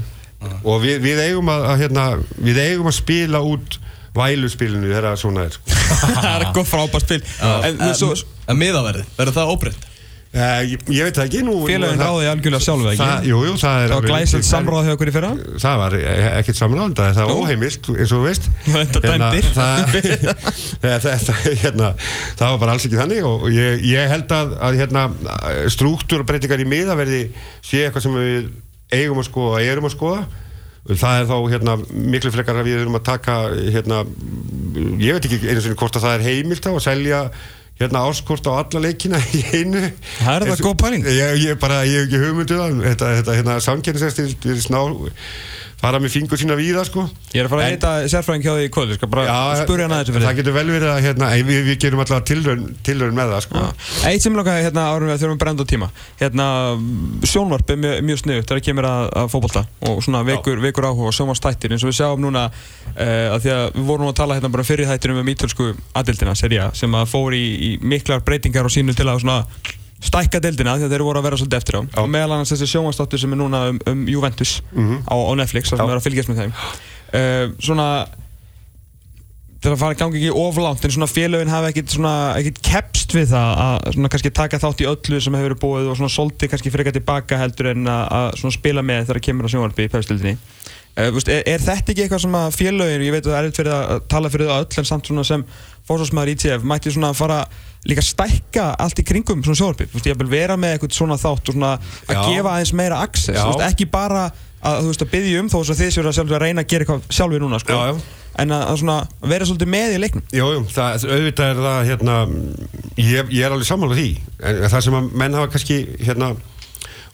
og við, við eigum að, að hérna, við eigum að spila út væluspilinu þegar svona er sko. Það er góð frábært spil En svo En miðaverði, verður það óbreytt? Eh, ég, ég veit það ekki nú félagin það- ráði algjörlega sjálfu það, ekki Jú, jú, það er Það var alveg- glæsilegt samráð hjá okkur í fyrra? Það var ekkert samráð, það það var óheimilt, eins og þú veist. Þetta dæmdir. það, þetta, hérna, það var bara alls ekki þannig og ég, ég held að, að hérna, struktúrbreytingar í miðaverði sé eitthvað sem við eigum að skoða, erum að skoða það er þá hérna, miklu frekar að við erum að taka hérna, ég veit ekki einu sinni hvort að það er heimilt þá að selja hérna áskort á alla leikina í einu Það er það En- góð pæling. ég, ég bara, ég hef ekki hugmyndu það þetta, þetta hérna, samkynnsestir við sná fara með fingur sína víða sko. Ég er að fara að heita sérfræðing hjá því í kvöld skal bara spurja hann aðeins fyrir það getur vel verið að hérna, við, við gerum alltaf tilraun, tilraun með það sko. Eitt sem langaði hérna árum við að þurfum að brenda tíma. Hérna sjónvarp er mjög, mjög sniðut þegar kemur að, að fótbolta og svona vekur, vekur áhuga og sjónvarstættir eins og við sjáum núna uh, að því að við vorum að tala hérna bara fyrir þættinum um ítölsku aðildina seria sem að fór í, í miklar breytingar og sínu til að svona stækka deildina að þeir voru að vera svolítið eftir á. Og meðal annars þessi sjónvarstáttur sem er núna um, um Juventus á, á Netflix þar sem við erum að fylgjast með þeim. Uh, svona fara að ganga ekki oflánt en svona félögin hafa ekkit svona ekkit kepst við það að svona kannski taka þátt í öllu sem hefur verið búið og svona solti kannski frekar tilbaka heldur en að, að svona spila með þegar kemur á sjónvarpi í pæðstildinni uh, er, er þetta ekki eitthvað sem að félögin ég veit að það er erfitt fyrir að tala fyrir það öll en samt svona sem fórsvarsmaður ITF mætti svona fara líka stækka allt í kringum svona veist, ég vil vera með eitthvað svona þátt og svona að Já. gefa aðeins meira access, veist, ekki bara að þú veist að byggja um þó þess að þið séu að að reyna að gera eitthvað sjálfur núna sko. Já, já. en að, að svona vera svolítið með í leiknum Jú, jú, það, auðvitað er það hérna, ég, ég er alveg sammála því en það sem að menn hafa kannski hérna,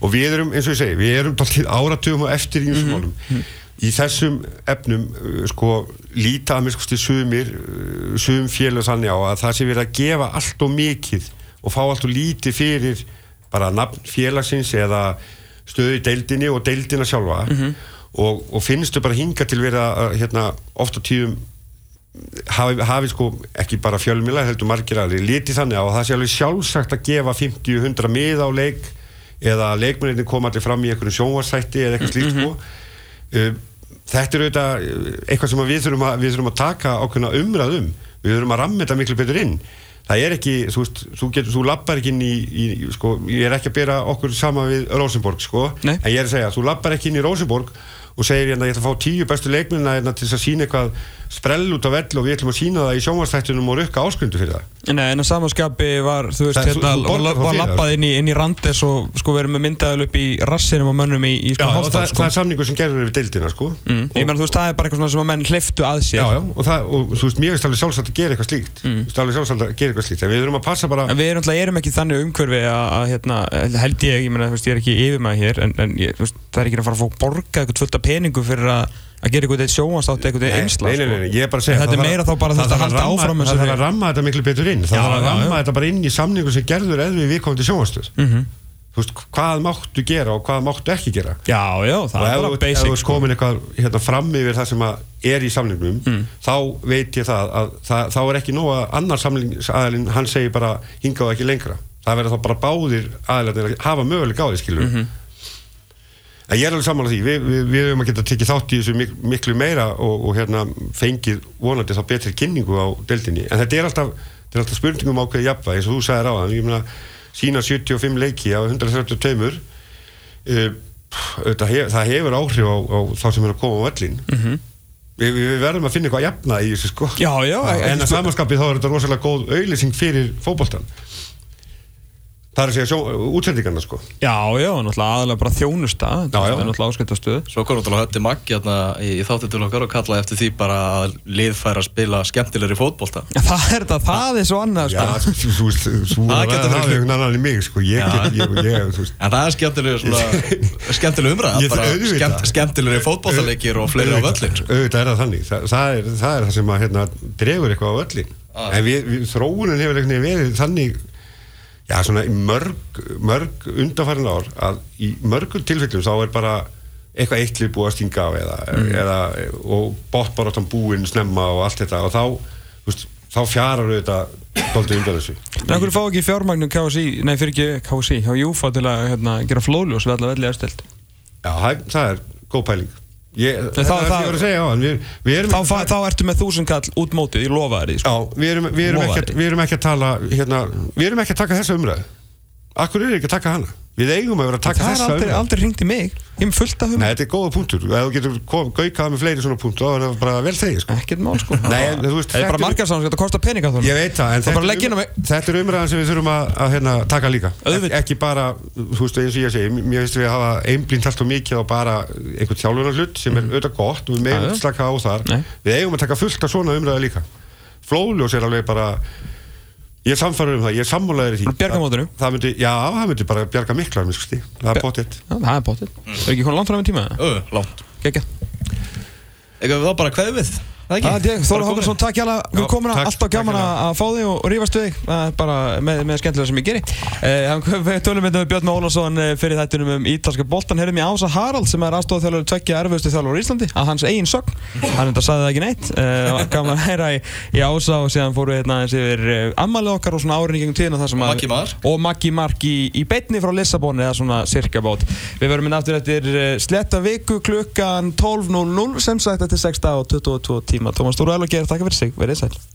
og við erum, eins og ég segi við erum áratugum og eftir í þessum málum í þessum efnum uh, sko, líta að mér sko sumir, uh, sum félag þannig á að það sé verið að gefa allt og mikið og fá allt og lítið fyrir bara nafn félagsins eða stöðu í deildinni og deildina sjálfa. Og, og finnstu bara hinga til vera að, hérna, oft á tíðum hafi, hafi sko ekki bara fjölmila heldur margir aðri liti þannig á að það sé alveg sjálfsagt að gefa 50-100 mið á leik eða leikmenninni koma allir fram í einhverjum sjónvarsætti eða eitthvað slíkt sko. uh, þetta er auðvitað uh, eitthvað sem við þurfum að, við þurfum að taka ákveðna umræðum við þurfum að ramma þetta miklu betur inn. Það er ekki, þú veist, þú, getur, þú lappar ekki inn í, í, sko, ég er ekki að bera okkur sama við Rosenborg, sko. Nei. en ég er að segja, þú lappar ekki inn í Rosenborg og segir hérna, ég ætla að fá tíu bestu leikmennina hérna, til að sína eitthvað sprell út á vell og við ætlum að sína það í sjónvarsþættunum og rukka áskundu fyrir það Nei, en að samanskapi var, þú veist, hérna, var, lappað inn í, inn í randes og sko verið með myndaðal upp í rassinum og mönnum í, í sko Já, og hálfstað, það, sko. það er samningur sem gerður yfir deildina sko. Mm. Ég meina, þú veist, það er bara eitthvað sem að menn hleyftu að sér. já, já, og, það, og þú veist, mér veist alveg sjálfsagt að gera eitthvað slíkt mm. alveg sjálfsagt að gera eitthvað slíkt en við þurfum að passa bara En við erum, erum ekki þannig umhverfi að, að hérna, held ég, ég meina, þú veist, ég að gera eitthvað eitt sjónvarstátt eitthvað eitt einsla, nei, nei, nei, nei, ég er bara að segja þetta er meira þá bara þetta að halda áfram það þarf að ramma þetta miklu betur inn. Það þarf að ramma þetta bara inn í samningu sem gerður eða við komum til sjónvarstöð Mhm. þú veist, hvað máttu gera og hvað máttu ekki gera. Já, já, það og er ef bara þú- ef basic, þú ert komin eitthvað hérna, fram yfir það sem er í samningnum Mm. þá veit ég það að þá er ekki nóg að annar samningsaðalinn hann segir bara hingað ekki lengra. Það verður þá bara báðir aðalarnir að hafa möguleik á því skilur Mhm. En ég er alveg sammála því. Við, við, við höfum að geta tekið þátt í þessu mik miklu meira og, og hérna fengið vonandi þá betri kynningu á deildinni. En þetta er alltaf, þetta er alltaf spurningum ákveði jafnvæg eins og þú sagðir á það ég meina sína 75 leiki á 132 uh, hef, það hefur áhrif á, á þá sem er að koma á völlin Mhm. við, við við verðum að finna eitthvað jafna í þessu sko. Já, já, en að spurning. samanskapi þá er þetta rosalega góð auðlýsing fyrir fótboltan það er að segja sjó, útsendingarna sko Já, já, náttúrulega aðalega bara þjónusta Já, já. Það er náttúrulega áskiptastöð Svo kom náttúrulega hötti Maggi hérna í, í þáttu til okkar og kallaði eftir því bara að lið færa að spila skemmtilegri fótbolta. Það er þetta, það er svo annað Já, sko. þú þú veist, þú Það getur verið einhvern annan í mig sko, ég, Já. ég, ég, þú En það er skemmtileg, svona, skemmtileg umræða, Ég- bara auðvitað. skemmt, skemmtilegri fótboltaleikir og fleiri á völlin. sko. auðvitað er það þannig það, það, er, það er það sem að hérna, dregur eitthvað á völlin Ah. en þróunin hefur verið þannig já svona í mörg mörg undanfærin ár að í mörgum tilfellum þá er bara eitthvað eittlið búið að stinga af eða, eða og bóttbaróttan búinn snemma og allt þetta og þá þú veist, þá fjarar auðvitað doldið undan þessu. En hvernig fá ekki fjármagnum KSI, nei fyrir ekki KSI, hjá Júfa til að hérna, gera flóljós við alla velli aðstelt Já, það er góð pæling Ég, þetta er það sem þá- ég var að segja á hann við, við erum Þá, ertu með þúsund kall út mótið, ég lofa þér því sko. Já, við erum, við, erum við erum ekki að tala hérna, við erum ekki að taka þessa umræðu Akkur er ekki að taka hana? Við eigum að vera að taka Það er þessa aldrei, hringt í mig. Ég er fullt af Nei, hugmyndum þetta er góða punktur. Ef þú getur gaukað með fleiri svona punktu þá er það bara vel þegi sko. Ekkert mál sko. Nei, en þú veist, Það er bara margarsáðan þetta kostar peninga þá Ég veit það, en þetta, er um, þetta er umræðan sem við þurfum að, að hérna, taka líka. Ek, Ekki bara, þú veist, eins og ég segi Mér finnst við að hafa einblínt allt og mikið á bara einhvern þjálfunar hlut sem er auðvitað gott og við Ég er samfærður um það, ég er sammálaður í því. Bara bjarga mótinu. Það myndi, já, það myndi bara bjarga mikla Það er Já, Það er bóttið Er ekki hún langt fram í tíma? Ö, langt. Eitthvað við þá bara við Það ekki? Það er ég, Þóra Hókarsson, takk hjá Já, komuna, takk, alltaf takk gaman að að fá þig og, rífast við þig. Það er bara með, með skemmtilega sem ég geri. Uh, Við tölum með Björn Ólafsson eh, fyrir þættunum um ítalska boltan Herðum ég Ása Harald sem er aðstofþjálfur tveggja erfustu þjálfur í Íslandi að hans eigin sögn. Hann enda sagði það ekki neitt. Uh, Gaman að heyra í, í Ása og síðan fóru við hérna aðeins yfir ammalið okkar og svona árinni gegn tíðina þar sem Og að- Maggi Mar. og Maggi Mark í, í beinni frá Lissabon eða svona cirka bát. Við verum inn aftur eftir eh, sletta viku klukkan 12.00 sem sagt eftir 6 dag og 22 tíma. Tómas og Geir, takk fyrir sig, verið sæl